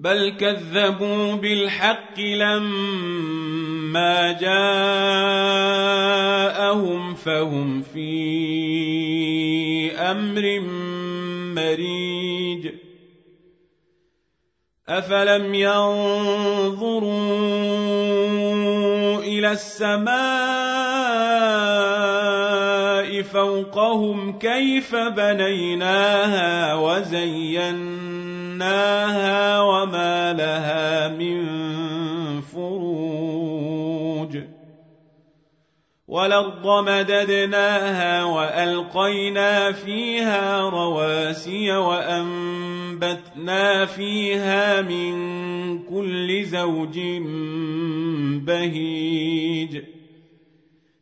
بل كذبوا بالحق لما جاءهم فهم في أمر مريج. أفلم ينظروا إلى السماء فوقهم كيف بنيناها وزيناها وما لها من فروج والأرض مددناها وألقينا فيها رواسي وأنبتنا فيها من كل زوج بهيج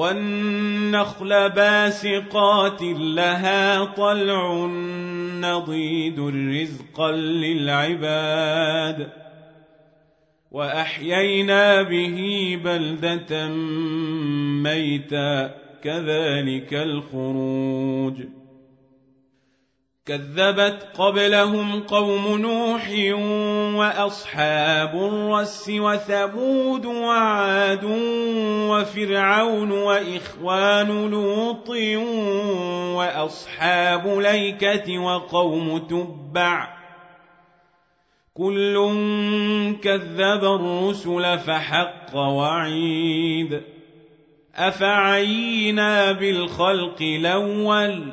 والنخل باسقات لها طلع نضيد رزقا للعباد. وأحيينا به بلدة ميتا كذلك الخروج. كذبت قبلهم قوم نوح وأصحاب الرس وثمود وعاد وفرعون وإخوان لوط وأصحاب ليكة وقوم تبع. كل كذب الرسل فحق وعيد. أفعينا بالخلق الأول؟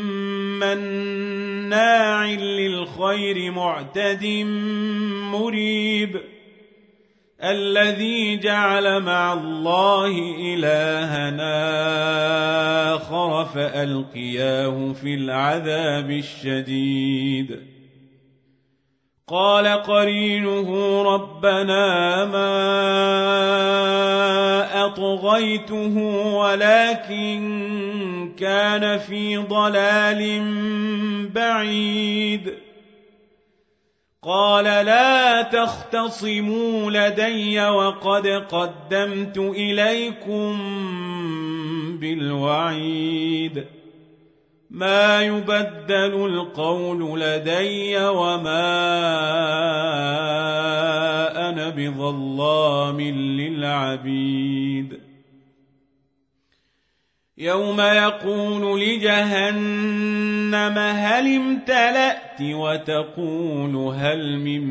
مناع للخير معتد مريب الذي جعل مع الله إلهنا آخر فألقياه في العذاب الشديد. قال قرينه ربنا ما أطغيته ولكن كان في ضلال بعيد قال لا تختصموا لدي وقد قدمت إليكم بالوعيد ما يبدل القول لدي وما أنا بظلام للعبيد. يوم يقول لجهنم هل امتلأت وتقول هل من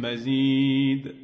مزيد.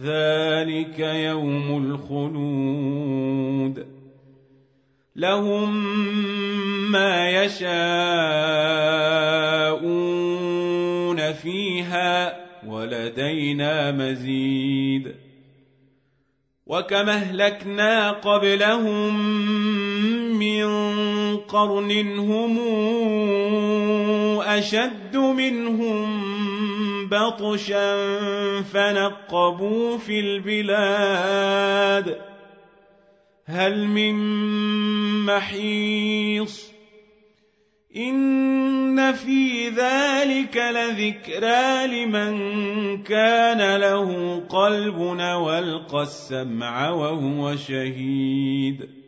ذلك يوم الخلود. لهم ما يشاءون فيها ولدينا مزيد. وكما أهلكنا قبلهم من قرن هم أشد منهم بطشا فنقبوا في البلاد. هل من محيص؟ إن في ذلك لذكرى لمن كان له قلب والقى السمع وهو شهيد.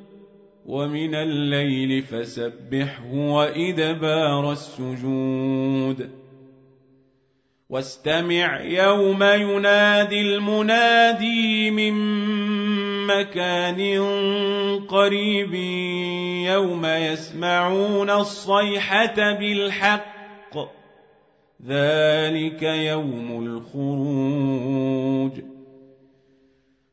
ومن الليل فسبحه وإدبار السجود. واستمع يوم ينادي المنادي من مكان قريب يوم يسمعون الصيحة بالحق. ذلك يوم الخروج.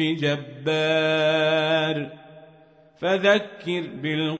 بجبار فذكر بالقرآن